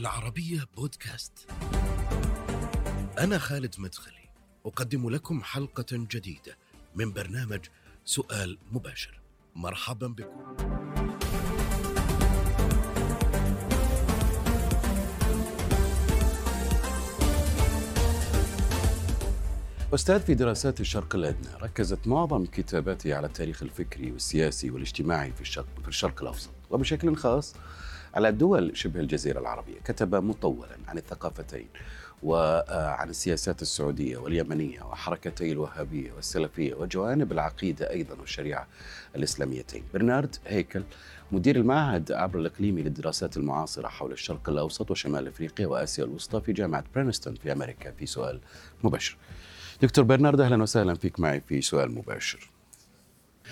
العربية بودكاست. أنا خالد مدخلي، أقدم لكم حلقة جديدة من برنامج سؤال مباشر. مرحبا بكم. أستاذ في دراسات الشرق الأدنى ركزت معظم كتاباته على التاريخ الفكري والسياسي والاجتماعي في الشرق, في الشرق الأوسط وبشكل خاص على دول شبه الجزيرة العربية. كتب مطولا عن الثقافتين وعن السياسات السعودية واليمنية وحركتي الوهابية والسلفية وجوانب العقيدة أيضا والشريعة الإسلاميتين. برنارد هيكل مدير المعهد عبر الإقليمي للدراسات المعاصرة حول الشرق الأوسط وشمال أفريقيا وآسيا الوسطى في جامعة برينستون في أمريكا في سؤال مباشر. دكتور برنارد أهلا وسهلا فيك معي في سؤال مباشر.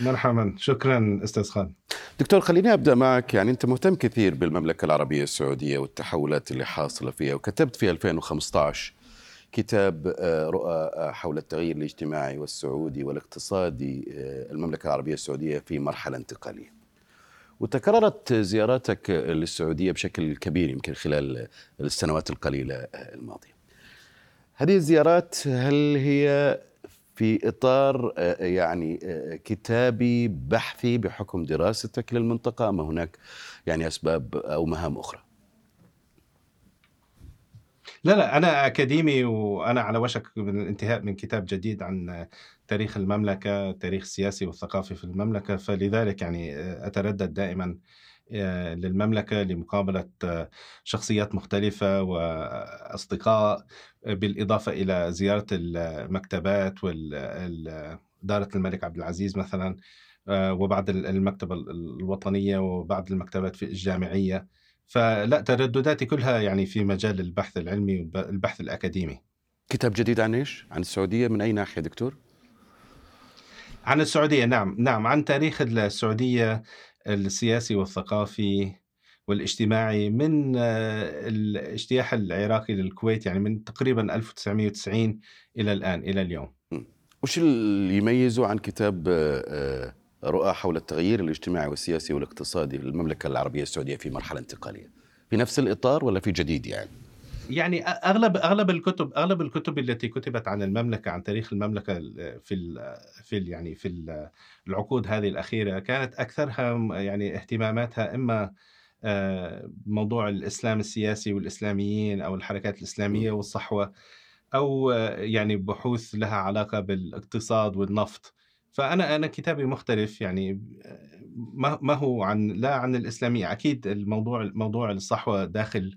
مرحبا شكرا أستاذ خالد دكتور خليني أبدأ معك يعني أنت مهتم كثير بالمملكة العربية السعودية والتحولات اللي حاصلة فيها وكتبت في 2015 كتاب آه، رؤى آه، حول التغيير الاجتماعي والسعودي والاقتصادي آه، المملكة العربية السعودية في مرحلة انتقالية. وتكررت زياراتك للسعودية بشكل كبير يمكن خلال السنوات القليلة الماضية. هذه الزيارات هل هي في إطار آه، يعني آه، كتابي بحثي بحكم دراستك للمنطقة أم هناك يعني أسباب أو مهام أخرى؟ لا لا أنا أكاديمي وأنا على وشك من الانتهاء من كتاب جديد عن تاريخ المملكة، التاريخ السياسي والثقافي في المملكة فلذلك يعني آه، أتردد دائما آه، للمملكة لمقابلة آه، شخصيات مختلفة وأصدقاء بالإضافة إلى زيارة المكتبات ودارة الملك عبد العزيز مثلا آه، وبعض المكتبة الوطنية وبعض المكتبات في الجامعية فلا تردداتي كلها يعني في مجال البحث العلمي والبحث الأكاديمي كتاب جديد عن إيش؟ عن السعودية من أي ناحية دكتور؟ عن السعودية نعم نعم عن تاريخ السعودية السياسي والثقافي والاجتماعي من آه، الاجتياح العراقي للكويت يعني من تقريبا 1990 إلى الآن إلى اليوم. وش اللي يميزه عن كتاب آه، آه، رؤى حول التغيير الاجتماعي والسياسي والاقتصادي للمملكه العربية السعودية في مرحلة انتقالية؟ في نفس الإطار ولا في جديد يعني؟ يعني أغلب أغلب الكتب أغلب الكتب التي كتبت عن المملكة عن تاريخ المملكة في ال في ال يعني في العقود هذه الأخيرة كانت أكثرها يعني اهتماماتها إما آه، موضوع الإسلام السياسي والإسلاميين أو الحركات الإسلامية والصحوة أو يعني بحوث لها علاقة بالاقتصاد والنفط. فأنا أنا كتابي مختلف يعني ما هو عن لا عن الإسلامية. أكيد الموضوع موضوع الصحوة داخل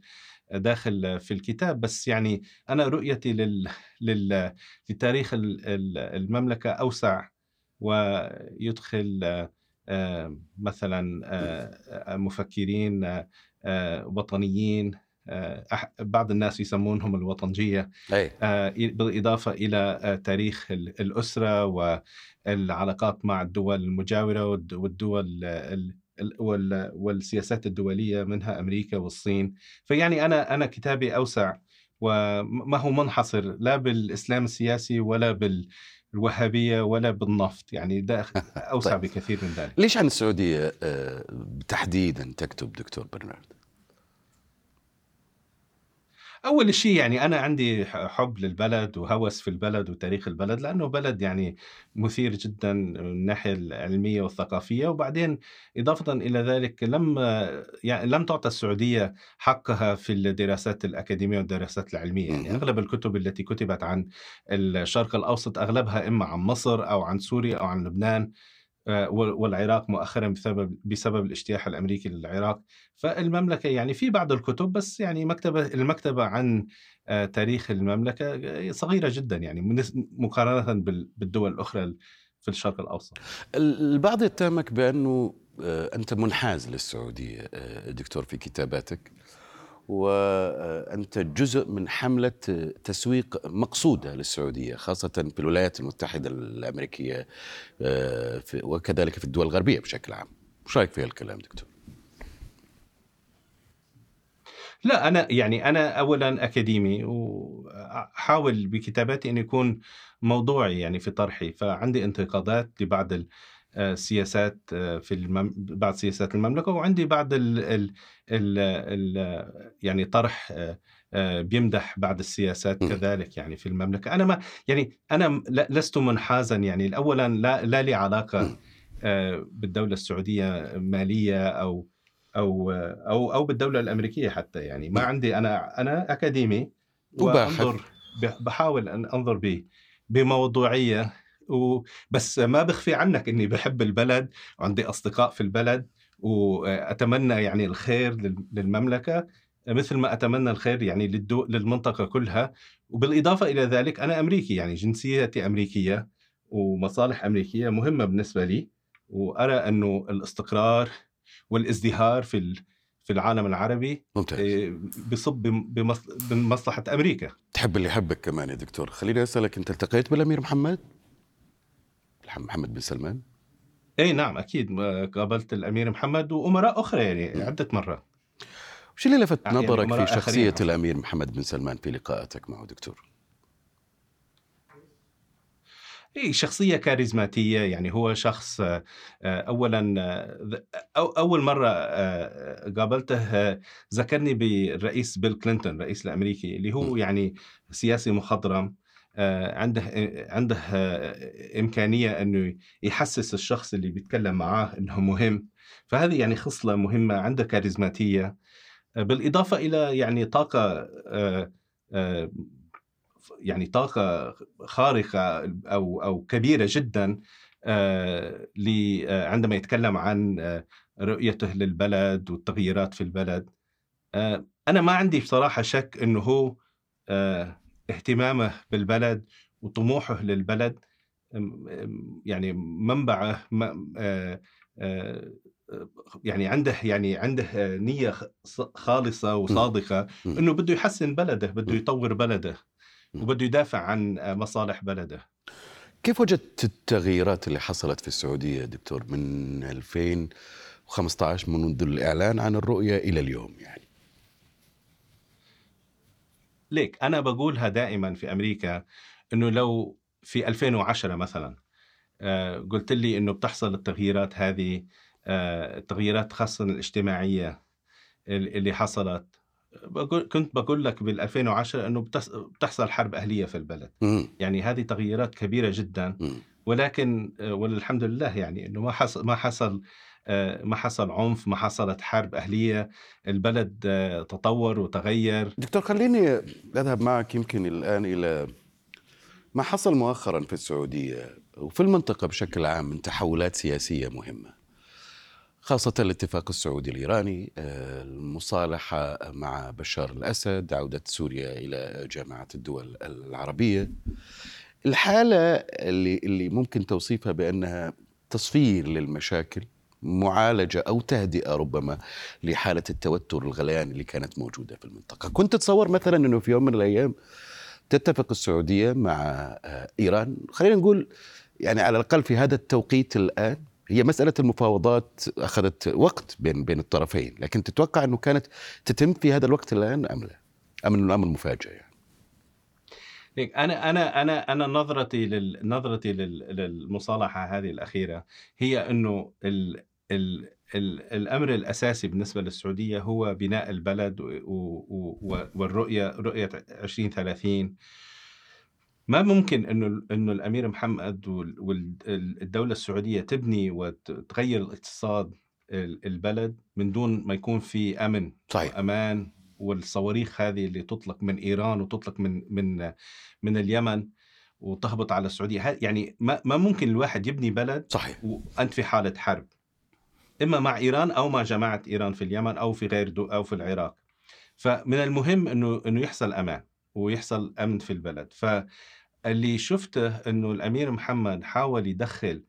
داخل في الكتاب بس يعني أنا رؤيتي لل, لل... لتاريخ المملكة أوسع ويدخل آه، مثلا آه، مفكرين آه، وطنيين بعض الناس يسمونهم الوطنجية بالإضافة إلى تاريخ الأسرة والعلاقات مع الدول المجاورة والدول والسياسات الدولية منها أمريكا والصين. فيعني أنا أنا كتابي أوسع وما هو منحصر لا بالإسلام السياسي ولا بال الوهابيه ولا بالنفط. يعني ده اوسع طيب. بكثير من ذلك. ليش عن السعودية؟ آه، تحديدا تكتب دكتور برنارد. أول شيء يعني أنا عندي حب للبلد وهوس في البلد وتاريخ البلد لأنه بلد يعني مثير جدا من الناحية العلمية والثقافية. وبعدين إضافة إلى ذلك لم يعني لم تعطى السعودية حقها في الدراسات الأكاديمية والدراسات العلمية. يعني أغلب الكتب التي كتبت عن الشرق الأوسط أغلبها إما عن مصر أو عن سوريا أو عن لبنان. والعراق مؤخرا بسبب بسبب الاجتياح الأمريكي للعراق فالمملكة يعني في بعض الكتب بس يعني مكتبة المكتبة عن آه، تاريخ المملكة صغيرة جدا يعني مقارنة بالدول الأخرى في الشرق الأوسط. البعض يتهمك بأنه آه، أنت منحاز للسعودية دكتور في كتاباتك وأنت جزء من حملة تسويق مقصودة للسعودية خاصة في الولايات المتحدة الأمريكية آه، وكذلك في الدول الغربية بشكل عام وش رأيك في هالكلام دكتور؟ لا أنا يعني أنا أولا أكاديمي وأحاول بكتاباتي أن يكون موضوعي يعني في طرحي فعندي انتقادات لبعض سياسات آه، في المم... بعض سياسات المملكة وعندي بعض ال... ال... ال... ال... يعني طرح آه، آه، بيمدح بعض السياسات. كذلك يعني في المملكة أنا ما يعني أنا لست منحازا يعني اولا لا لا لي علاقة. آه، بالدولة السعودية مالية أو أو أو أو بالدولة الأمريكية حتى يعني ما. عندي أنا أنا أكاديمي وباحث. بحاول أن أنظر ب بموضوعية و- بس ما بخفي عنك إني بحب البلد وعندي أصدقاء في البلد وأتمنى يعني الخير لل- للمملكة. مثل ما أتمنى الخير يعني للدو للمنطقة كلها. وبالإضافة إلى ذلك أنا أمريكي يعني جنسيتي أمريكية ومصالح أمريكية مهمة بالنسبة لي. وأرى أنه الإستقرار والإزدهار في ال- في العالم العربي ممتاز. إيه، بصب بم- بمص- بمصلحة أمريكا. تحب اللي يحبك كمان يا دكتور. خليني أسألك أنت التقيت بالأمير محمد؟ محمد بن سلمان؟ إي نعم أكيد. قابلت الأمير محمد وأمراء أخرى يعني عدة مرات. وش اللي لفت يعني نظرك في شخصية آخرين. الأمير محمد بن سلمان في لقاءاتك معه دكتور؟ إي شخصية كاريزماتية. يعني هو شخص آه، اولا آه، أول مرة آه، قابلته ذكرني بالرئيس بيل كلينتون الرئيس الأمريكي اللي هو. يعني سياسي مخضرم. عنده آه، عنده آه، إمكانية إنه يحسس الشخص اللي بيتكلم معاه إنه مهم. فهذه يعني خصلة مهمة عنده كاريزماتية. آه، بالإضافة إلى يعني طاقة آه، آه، يعني طاقة خارقة أو أو كبيرة جدا آه، آه، عندما يتكلم عن آه، رؤيته للبلد والتغييرات في البلد. آه، أنا ما عندي بصراحة شك إنه هو آه، اهتمامه بالبلد وطموحه للبلد يعني منبعه آه، آه، يعني عنده يعني عنده نية خالصة وصادقة. إنه بده يحسن بلده بده. يطور بلده. وبده يدافع عن مصالح بلده كيف وجدت التغييرات اللي حصلت في السعودية دكتور من 2015 منذ الإعلان عن الرؤية إلى اليوم يعني ليك أنا بقولها دائما في أمريكا إنه لو في 2010 مثلا آه، قلت لي إنه بتحصل التغييرات هذه آه، التغييرات خاصة الاجتماعية ال- اللي حصلت بقول كنت بقول لك بال 2010 إنه بتحصل حرب أهلية في البلد م. يعني هذه تغييرات كبيرة جدا م. ولكن آه، وللحمد لله يعني إنه ما حصل ما حصل ما حصل عنف ما حصلت حرب أهلية البلد آه، تطور وتغير. دكتور خليني أذهب معك يمكن الآن إلى ما حصل مؤخرا في السعودية وفي المنطقة بشكل عام من تحولات سياسية مهمة خاصة الاتفاق السعودي الإيراني آه، المصالحة مع بشار الأسد عودة سوريا إلى جامعة الدول العربية. الحالة اللي, اللي ممكن توصيفها بأنها تصفير للمشاكل معالجة أو تهدئة ربما لحالة التوتر الغليان اللي كانت موجودة في المنطقة. كنت تتصور مثلا أنه في يوم من الأيام تتفق السعودية مع آه، إيران. خلينا نقول يعني على الأقل في هذا التوقيت الآن هي مسألة المفاوضات أخذت وقت بين بين الطرفين لكن تتوقع أنه كانت تتم في هذا الوقت الآن أم لا؟ أم أنه الأمر مفاجئ يعني؟ أنا أنا أنا أنا نظرتي لل... نظرتي لل... للمصالحة هذه الأخيرة هي أنه ال... ال... ال... الأمر الأساسي بالنسبة للسعودية هو بناء البلد. والرؤية رؤية 2030 ما ممكن إنه إنه الأمير محمد والدولة السعودية تبني وتغير الاقتصاد ال- البلد من دون ما يكون في أمن صحيح. وأمان. والصواريخ هذه اللي تطلق من إيران وتطلق من من من اليمن وتهبط على السعودية. يعني ما ما ممكن الواحد يبني بلد صحيح. وأنت في حالة حرب. إما مع إيران أو مع جماعة إيران في اليمن أو في غير دو أو في العراق. فمن المهم انه إنه يحصل أمان ويحصل أمن في البلد. فاللي شفته إنه الأمير محمد حاول يدخل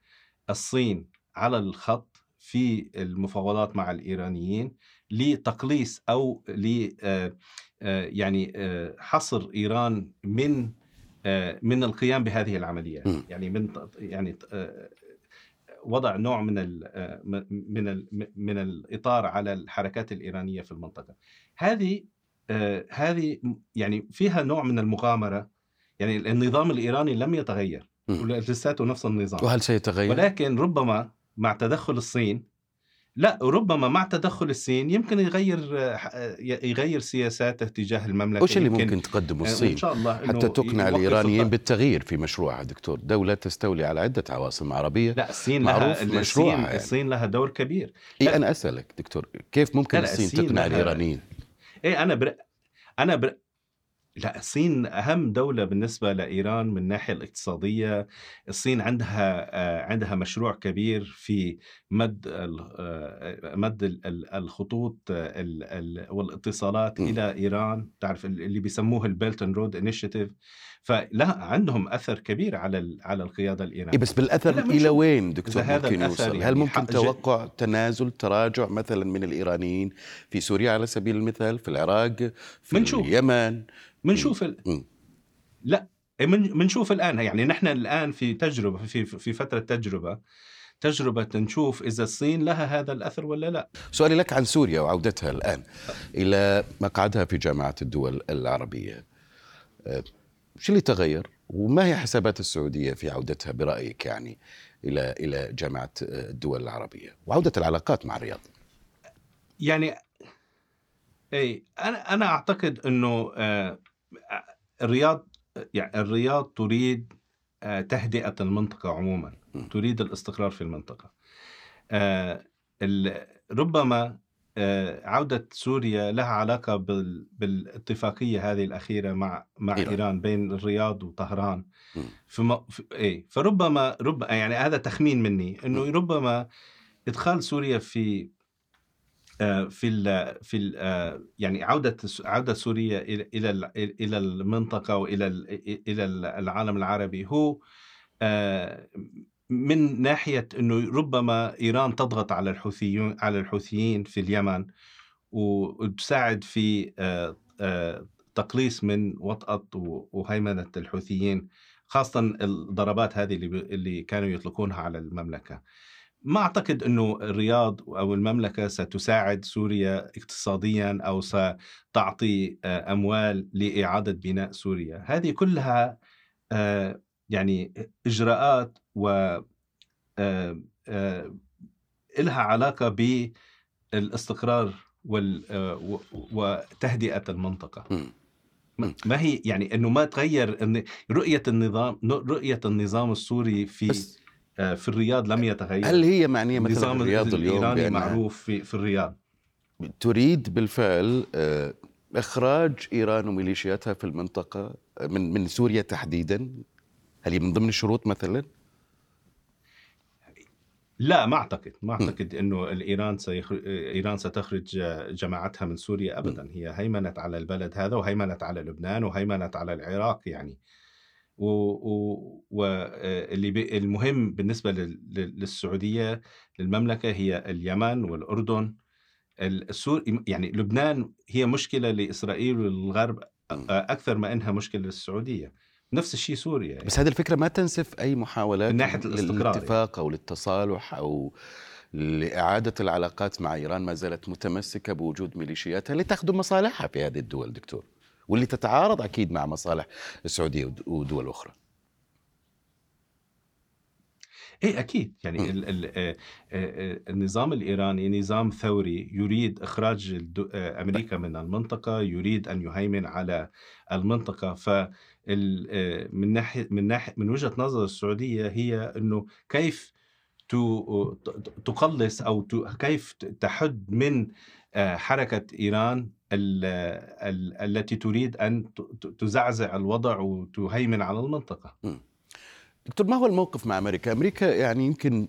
الصين على الخط في المفاوضات مع الإيرانيين لتقليص أو ل آه، آه، يعني آه، حصر إيران من من القيام بهذه العمليات. يعني من يعني وضع نوع من ال من ال من الإطار على الحركات الإيرانية في المنطقة. هذه آه، هذه يعني فيها نوع من المغامرة يعني النظام الإيراني لم يتغير مم. ولساته نفس النظام وهل سيتغير؟ ولكن ربما مع تدخل الصين لا ربما مع تدخل الصين يمكن يغير يغير سياساته تجاه المملكة وش اللي يمكن ممكن تقدمه آه، الصين ان شاء الله حتى تقنع الإيرانيين. بالتغيير في مشروعها دكتور دولة تستولي على عدة عواصم عربية لا الصين معروف لها مشروعها الصين, يعني. الصين لها دور كبير اي أنا أسألك دكتور كيف ممكن الصين الصين تقنع الإيرانيين؟ إيه أنا بر... أنا بر... لا الصين أهم دولة بالنسبة لإيران من الناحية الاقتصادية. الصين عندها آه، عندها مشروع كبير في مد آه، مد ال- ال- الخطوط آه، ال- ال- والإتصالات م. إلى إيران. تعرف ال- اللي بيسموه ال Belt and Road Initiative فلا عندهم أثر كبير على على القيادة إيه الايرانيه بس بالأثر لا، إلى وين دكتور إذا هذا ممكن الأثر يوصل؟ يعني هل ممكن توقع تنازل تراجع مثلا من الإيرانيين في سوريا على سبيل المثال في العراق في منشوف. اليمن بنشوف ال... م. لا من بنشوف الآن يعني نحن الآن في تجربة في في فترة تجربة تجربة نشوف إذا الصين لها هذا الأثر ولا لا سؤالي لك عن سوريا وعودتها الآن إلى مقعدها في جامعة الدول العربية. شو اللي تغير؟ وما هي حسابات السعودية في عودتها برأيك يعني إلى إلى جامعة الدول العربية وعودة العلاقات مع الرياض؟ يعني اي أنا أنا أعتقد إنه آه، الرياض يعني الرياض تريد آه، تهدئة المنطقة عموما. تريد الاستقرار في المنطقة آه، ربما عودة سوريا لها علاقة بال- بالاتفاقية هذه الأخيرة مع مع إيران. إيران, بين الرياض وطهران م. في, إيه فربما رب يعني هذا تخمين مني إنه ربما إدخال سوريا في آه، في ال في ال آه، يعني عودة عودة سوريا إلى إلى ال- إلى المنطقة وإلى ال- إلى العالم العربي هو آه، من ناحية أنه ربما إيران تضغط على الحوثيين على الحوثيين في اليمن وتساعد في آه، آه، تقليص من وطأة وهيمنة الحوثيين خاصة الضربات هذه اللي كانوا يطلقونها على المملكة. ما أعتقد أنه الرياض أو المملكة ستساعد سوريا اقتصاديا أو ستعطي آه، أموال لإعادة بناء سوريا. هذه كلها يعني إجراءات و آه، آه، إلها علاقة بالاستقرار وال آه، و- وتهدئة المنطقة م. ما هي يعني إنه ما تغير إن رؤية النظام رؤية النظام السوري في بس في الرياض لم يتغير هل هي معنية مثلا النظام الرياض اليوم الإيراني معروف في, في الرياض تريد بالفعل إخراج إيران وميليشياتها في المنطقة من من سوريا تحديدا؟ هل هي من ضمن الشروط مثلا؟ لا ما أعتقد. ما أعتقد إنه الإيران سيخرج إيران ستخرج جماعتها من سوريا ابدا. هي هيمنت على البلد هذا وهيمنت على لبنان وهيمنت على العراق يعني. واللي المهم بالنسبة لل- للسعودية للمملكة هي اليمن والأردن. السور يعني لبنان هي مشكلة لإسرائيل والغرب أكثر ما إنها مشكلة للسعودية. نفس الشيء سوريا يعني. بس هذه الفكرة ما تنسف أي محاولات من ناحية الاستقرار للاتفاق أو للتصالح أو لإعادة العلاقات مع إيران ما زالت متمسكة بوجود ميليشياتها لتخدم مصالحها في هذه الدول دكتور واللي تتعارض أكيد مع مصالح السعودية ود- ودول أخرى إيه أكيد يعني م. ال ال آه، آه، النظام الإيراني نظام ثوري يريد إخراج آه، أمريكا من المنطقة يريد أن يهيمن على المنطقة ف آه، من ناحية من ناحية من وجهة نظر السعودية هي إنه كيف تقلص أو كيف تحد من آه، حركة إيران ال- ال- التي تريد أن تزعزع الوضع وتهيمن على المنطقة. دكتور ما هو الموقف مع أمريكا؟ أمريكا يعني يمكن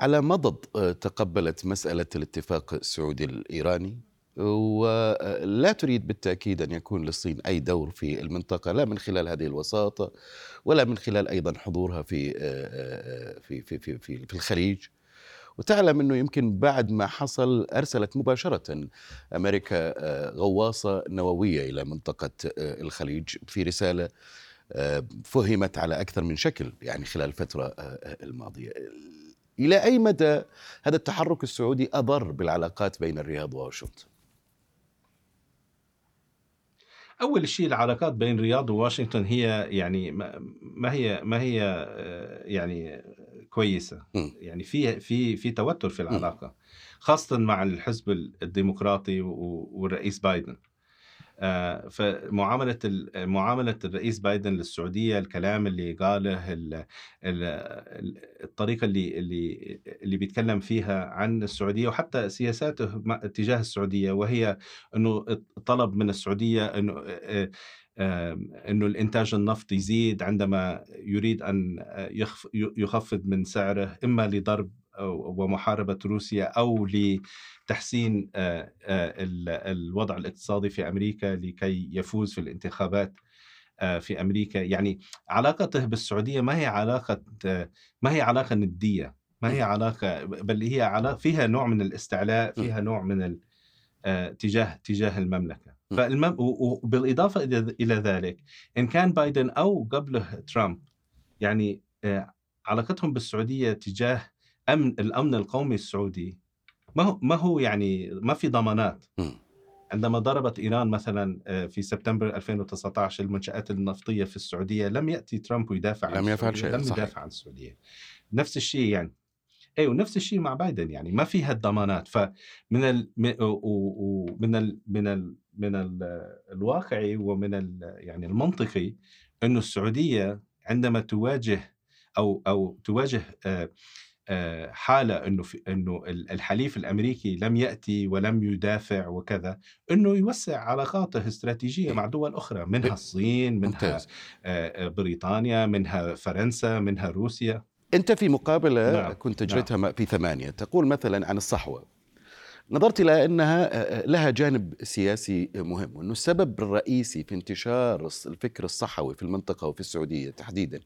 على مضض آه، تقبلت مسألة الاتفاق السعودي الإيراني. ولا تريد بالتأكيد أن يكون للصين أي دور في المنطقة لا من خلال هذه الوساطة ولا من خلال أيضا حضورها في آه، آه، في في في في, في الخليج وتعلم أنه يمكن بعد ما حصل أرسلت مباشرة أمريكا آه، غواصة نووية إلى منطقة الخليج في رسالة فهمت على أكثر من شكل يعني خلال الفترة الماضية. إلى أي مدى هذا التحرك السعودي أضر بالعلاقات بين الرياض وواشنطن؟ أول شيء العلاقات بين الرياض وواشنطن هي يعني ما هي ما هي آه، يعني كويسة. يعني في في في توتر في العلاقة خاصة مع الحزب الديمقراطي والرئيس بايدن. آه، فمعاملة معاملة الرئيس بايدن للسعودية الكلام اللي قاله ال- ال- الطريقة اللي اللي اللي بيتكلم فيها عن السعودية وحتى سياساته تجاه السعودية وهي إنه طلب من السعودية إنه آه، آه، إنه الإنتاج النفطي يزيد عندما يريد أن يخف- يخفض من سعره إما لضرب ومحاربة روسيا أو لتحسين آه، آه، ال- الوضع الاقتصادي في أمريكا لكي يفوز في الانتخابات آه، في أمريكا. يعني علاقته بالسعودية ما هي علاقة ما هي علاقة ندية ما هي علاقة بل هي علاقه فيها نوع من الاستعلاء فيها نوع من تجاه تجاه المملكة. فالمم وبالإضافة إلى ذلك إن كان بايدن أو قبله ترامب يعني علاقتهم بالسعودية تجاه امن الأمن القومي السعودي ما هو ما هو يعني ما في ضمانات. عندما ضربت إيران مثلا آه، في سبتمبر 2019 المنشآت النفطية في السعودية لم يأتي ترامب ويدافع عن لم يفعل شيء، لم صحيح. يدافع عن السعودية. نفس الشيء يعني. أيوه نفس الشيء مع بايدن يعني. ما في هالضمانات فمن ال ومن ال من ال من ال الواقعي ومن ال يعني المنطقي انه السعودية عندما تواجه أو أو تواجه آه، حالة إنه في إنه ال- الحليف الأمريكي لم يأتي ولم يدافع وكذا إنه يوسع علاقاته الاستراتيجيه مع دول أخرى منها الصين منها آه، آه، بريطانيا منها فرنسا منها روسيا. أنت في مقابلة نعم، كنت أجريتها في ثمانية تقول مثلا عن الصحوة. نظرت إلى أنها آه، لها جانب سياسي مهم وأنه السبب الرئيسي في انتشار الفكر الصحوي في المنطقة وفي السعودية تحديدا.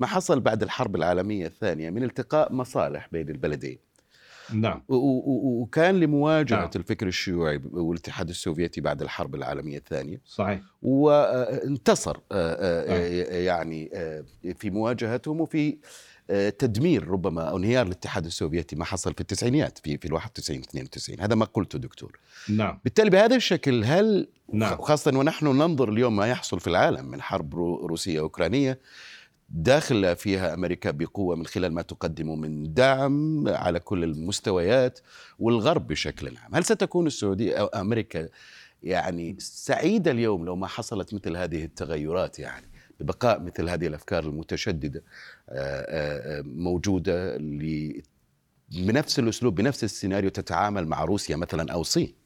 ما حصل بعد الحرب العالمية الثانية من التقاء مصالح بين البلدين. نعم. وكان لمواجهة نعم. الفكر الشيوعي والاتحاد السوفيتي بعد الحرب العالمية الثانية. صحيح. وانتصر آه، آه،. يعني آه، في مواجهتهم وفي تدمير ربما أو انهيار الاتحاد السوفيتي. ما حصل في التسعينيات في في ال 91 92 هذا ما قلته دكتور. نعم. بالتالي بهذا الشكل هل نعم. خاصة ونحن ننظر اليوم ما يحصل في العالم من حرب رو- روسية أوكرانية داخل فيها أمريكا بقوة من خلال ما تقدم من دعم على كل المستويات والغرب بشكل عام، هل ستكون السعودية أو أمريكا يعني سعيدة اليوم لو ما حصلت مثل هذه التغيرات يعني ببقاء مثل هذه الأفكار المتشددة آه، آه، آه، موجودة بنفس الأسلوب بنفس السيناريو تتعامل مع روسيا مثلا أو الصين؟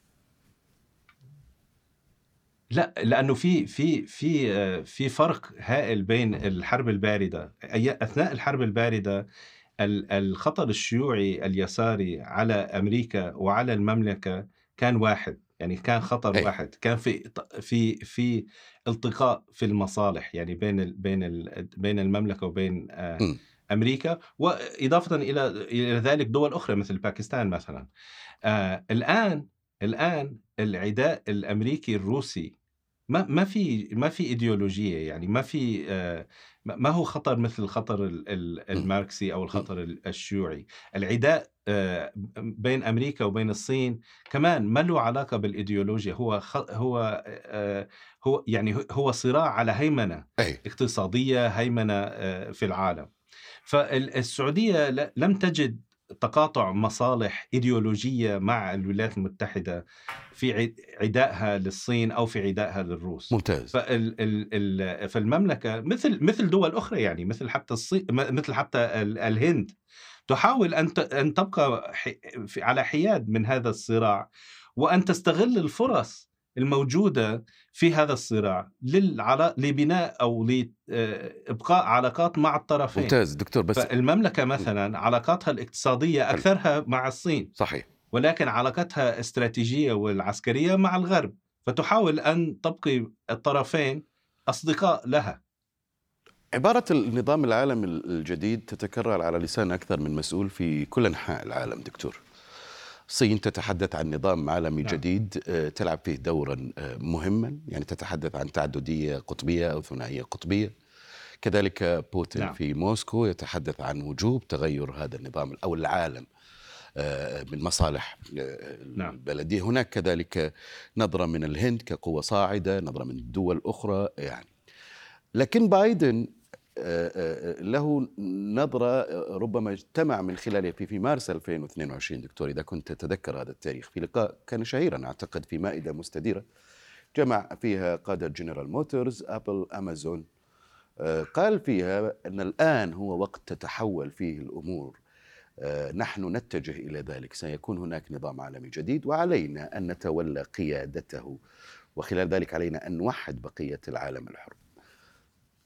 لأ لأنه في في في في فرق هائل بين الحرب البارده أثناء الحرب البارده ال- الخطر الشيوعي اليساري على أمريكا وعلى المملكة كان واحد يعني كان خطر أي. واحد كان في في في التقاء في المصالح يعني بين ال بين ال بين المملكة وبين آه، م. أمريكا وإضافة إلى إلى ذلك دول أخرى مثل باكستان مثلا آه الآن الآن العداء الأمريكي الروسي ما ما في ما في إيديولوجية يعني ما في آه ما هو خطر مثل الخطر ال- ال- الماركسي أو الخطر ال- الشيوعي. العداء آه بين أمريكا وبين الصين كمان ما له علاقة بالإيديولوجيا. هو هو آه هو يعني هو صراع على هيمنة أي. اقتصادية هيمنة في العالم. فالسعوديه لم تجد تقاطع مصالح إيديولوجية مع الولايات المتحدة في عد- عدائها للصين أو في عدائها للروس. ممتاز. فال ال ال فالمملكة مثل مثل دول أخرى يعني مثل حتى الصين مثل حتى ال- الهند تحاول أن أن تبقى على حياد من هذا الصراع وأن تستغل الفرص الموجودة في هذا الصراع للعلا... لبناء أو لإبقاء علاقات مع الطرفين. ممتاز دكتور بس فالمملكة مثلا علاقاتها الاقتصادية أكثرها مع الصين صحيح. ولكن علاقتها الاستراتيجيه والعسكرية مع الغرب فتحاول أن تبقي الطرفين أصدقاء لها. عبارة النظام العالمي الجديد تتكرر على لسان أكثر من مسؤول في كل أنحاء العالم دكتور. الصين تتحدث عن نظام عالمي نعم. جديد آه، تلعب فيه دورا آه، مهما يعني تتحدث عن تعددية قطبية أو ثنائية قطبية كذلك بوتين نعم. في موسكو يتحدث عن وجوب تغير هذا النظام أو العالم آه، من مصالح نعم. البلدية هناك كذلك نظرة من الهند كقوة صاعدة نظرة من دول أخرى يعني لكن بايدن له نظرة آه، ربما اجتمع من خلالها في في مارس 2022 دكتور إذا كنت تتذكر هذا التاريخ في لقاء كان شهيرا أعتقد في مائدة مستديرة جمع فيها قادة جنرال موتورز أبل أمازون. قال فيها أن الآن هو وقت تتحول فيه الأمور. نحن نتجه إلى ذلك. سيكون هناك نظام عالمي جديد وعلينا أن نتولى قيادته. وخلال ذلك علينا أن نوحد بقية العالم الحر.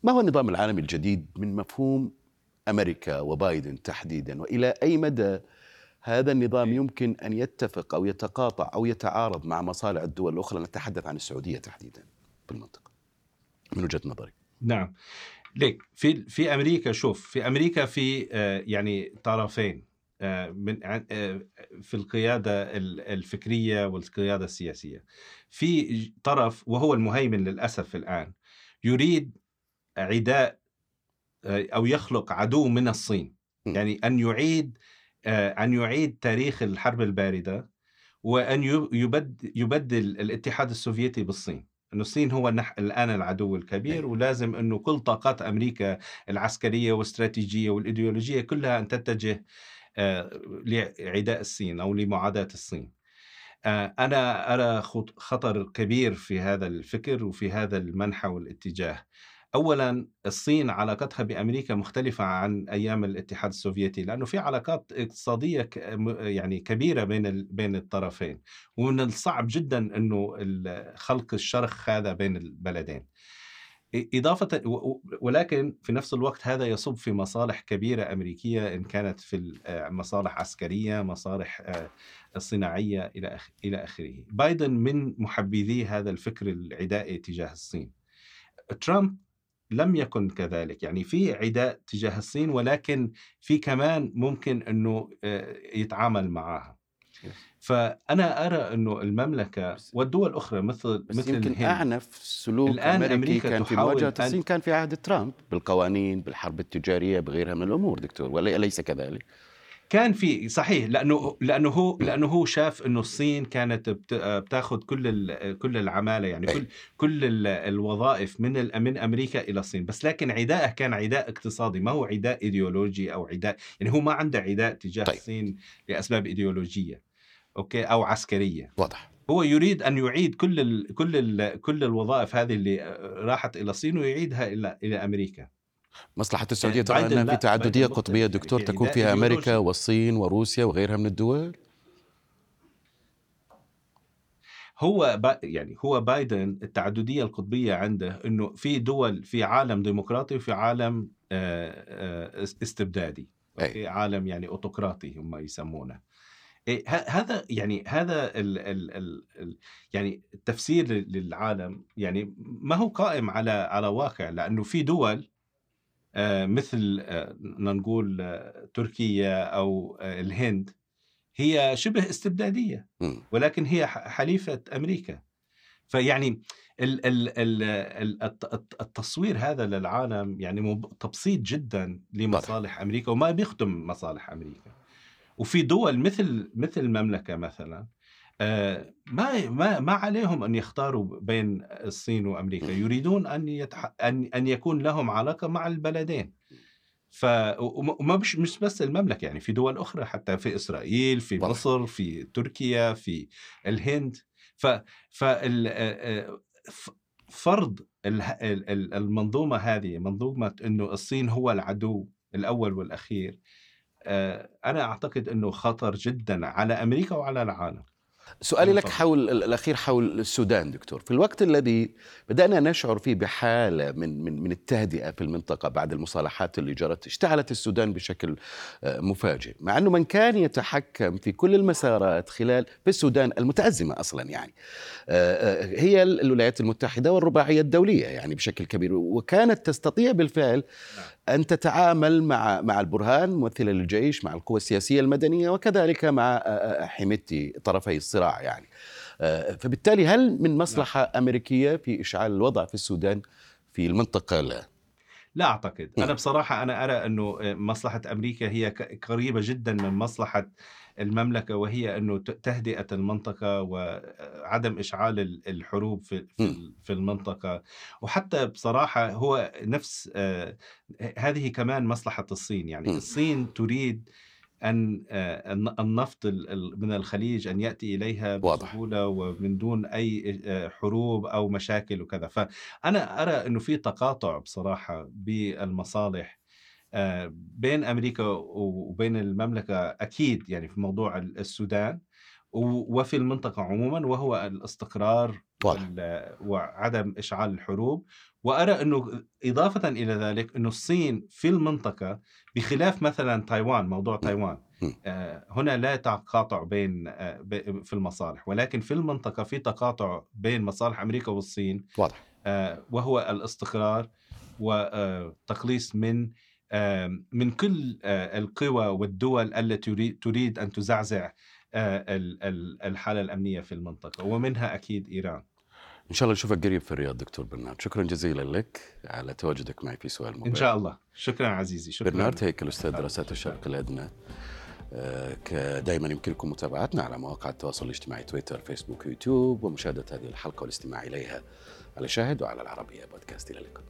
ما هو النظام العالمي الجديد من مفهوم أمريكا وبايدن تحديدا؟ وإلى أي مدى هذا النظام يمكن أن يتفق أو يتقاطع أو يتعارض مع مصالح الدول الأخرى؟ نتحدث عن السعودية تحديدا في المنطقة من وجهة نظري. نعم. ليك في في أمريكا شوف في أمريكا في آه، يعني طرفين آه، من آه، في القيادة الفكرية والقيادة السياسية. في طرف وهو المهيمن للأسف الآن يريد عداء آه، أو يخلق عدو من الصين يعني أن يعيد آه، أن يعيد تاريخ الحرب الباردة وأن يبدل يبدل الاتحاد السوفيتي بالصين إنه الصين هو الآن العدو الكبير ولازم إنه كل طاقات أمريكا العسكرية والاستراتيجيه والإيديولوجية كلها أن تتجه آه، لعداء الصين أو لمعاداة الصين. أنا أرى خطر كبير في هذا الفكر وفي هذا المنحى والاتجاه. اولا الصين علاقتها بأمريكا مختلفة عن أيام الاتحاد السوفيتي لأنه في علاقات اقتصادية يعني كبيرة بين بين الطرفين ومن الصعب جدا إنه خلق الشرخ هذا بين البلدين. إضافة ولكن في نفس الوقت هذا يصب في مصالح كبيرة أمريكية إن كانت في مصالح عسكرية مصالح آه، صناعية إلى إلى آخره. بايدن من محبذي هذا الفكر العدائي تجاه الصين. ترامب لم يكن كذلك. يعني في عداء تجاه الصين ولكن في كمان ممكن إنه آه، يتعامل معها فأنا أرى إنه المملكة والدول الاخرى مثل بس مثل يمكن الهند أعنف سلوك الآن أمريكي أمريكا كان في مواجهة الصين كان في عهد ترامب بالقوانين بالحرب التجارية بغيرها من الأمور دكتور ولا أليس كذلك؟ كان في صحيح لأنه لأنه هو لأنه هو شاف إنه الصين كانت بتاخذ كل كل العمالة يعني كل كل الوظائف من من أمريكا إلى الصين. بس لكن عدائه كان عداء اقتصادي ما هو عداء إيديولوجي أو عداء يعني هو ما عنده عداء تجاه طيب. الصين لأسباب إيديولوجية okay أو عسكرية. واضح. هو يريد أن يعيد كل ال كل ال كل الوظائف هذه اللي راحت إلى الصين ويعيدها إلى إلى أمريكا. مصلحة السعودية ترى أنها في تعددية قطبية. دكتور تكون فيها أمريكا والصين وروسيا وغيرها من الدول؟ هو يعني هو بايدن التعددية القطبية عنده أنه في دول في عالم ديمقراطي وفي عالم آه، آه، استبدادي. أي. عالم يعني أوتقراطي هم يسمونه. إيه، هذا يعني هذا ال ال ال ال يعني التفسير للعالم يعني ما هو قائم على على واقع لأنه في دول آه، مثل آه، نقول آه، تركيا أو الهند هي شبه استبدادية ولكن هي حليفة أمريكا. فيعني التصوير هذا للعالم يعني تبسيط جدا لمصالح أمريكا وما بيخدم مصالح أمريكا. وفي دول مثل مثل المملكة مثلا ما ما ما عليهم أن يختاروا بين الصين وأمريكا. يريدون أن يتح... أن أن يكون لهم علاقة مع البلدين. ف وما مش مش بس المملكة يعني في دول أخرى حتى في إسرائيل في مصر في تركيا في الهند. ف ف فرض المنظومة هذه منظومة إنه الصين هو العدو الأول والأخير أنا أعتقد إنه خطر جدا على أمريكا وعلى العالم. سؤالي لك حول الأخير حول السودان دكتور. في الوقت الذي بدأنا نشعر فيه بحالة من من من التهدئة في المنطقة بعد المصالحات اللي جرت اشتعلت السودان بشكل آه، مفاجئ. مع إنه من كان يتحكم في كل المسارات خلال في السودان المتأزمة أصلا يعني آه، آه، هي الولايات المتحدة والرباعية الدولية يعني بشكل كبير وكانت تستطيع بالفعل نعم. أن تتعامل مع مع البرهان ممثله للجيش مع القوى السياسية المدنية وكذلك مع حميتي طرفي الصراع يعني فبالتالي هل من مصلحة نعم. أمريكية في إشعال الوضع في السودان في المنطقة لا لا أعتقد أنا نعم. بصراحة أنا أرى أنه مصلحة أمريكا هي قريبة جدا من مصلحة المملكة وهي إنه تهدئة المنطقة وعدم إشعال ال- الحروب في في ال- في المنطقة وحتى بصراحة هو نفس آه، هذه كمان مصلحة الصين يعني. الصين تريد أن آه، الن- النفط ال- ال- من الخليج أن يأتي إليها. بسهولة ومن دون أي آه، حروب أو مشاكل وكذا فأنا أرى إنه في تقاطع بصراحة بالمصالح بين أمريكا وبين المملكة أكيد يعني في موضوع السودان وفي المنطقة عموما وهو الاستقرار. وال- وعدم إشعال الحروب وأرى إنه إضافة إلى ذلك إنه الصين في المنطقة بخلاف مثلا تايوان موضوع تايوان. آه، هنا لا تقاطع بين آه، في المصالح ولكن في المنطقة في تقاطع بين مصالح أمريكا والصين واضح آه، وهو الاستقرار وتقليص من آه، من كل آه، القوى والدول التي تريد- تريد أن تزعزع آه، ال- ال- الحالة الأمنية في المنطقة ومنها أكيد إيران. إن شاء الله نشوفك قريب في الرياض دكتور برنارد. شكرا جزيلا لك على تواجدك معي في سؤال مباشر. إن شاء الله. شكرا عزيزي. شكرا. برنارد هيكل أستاذ دراسات الشرق الأدنى دائما يمكنكم متابعتنا على مواقع التواصل الاجتماعي تويتر فيسبوك يوتيوب ومشاهدة هذه الحلقة والاستماع إليها على شاهد وعلى العربية بودكاست. إلى اللقاء.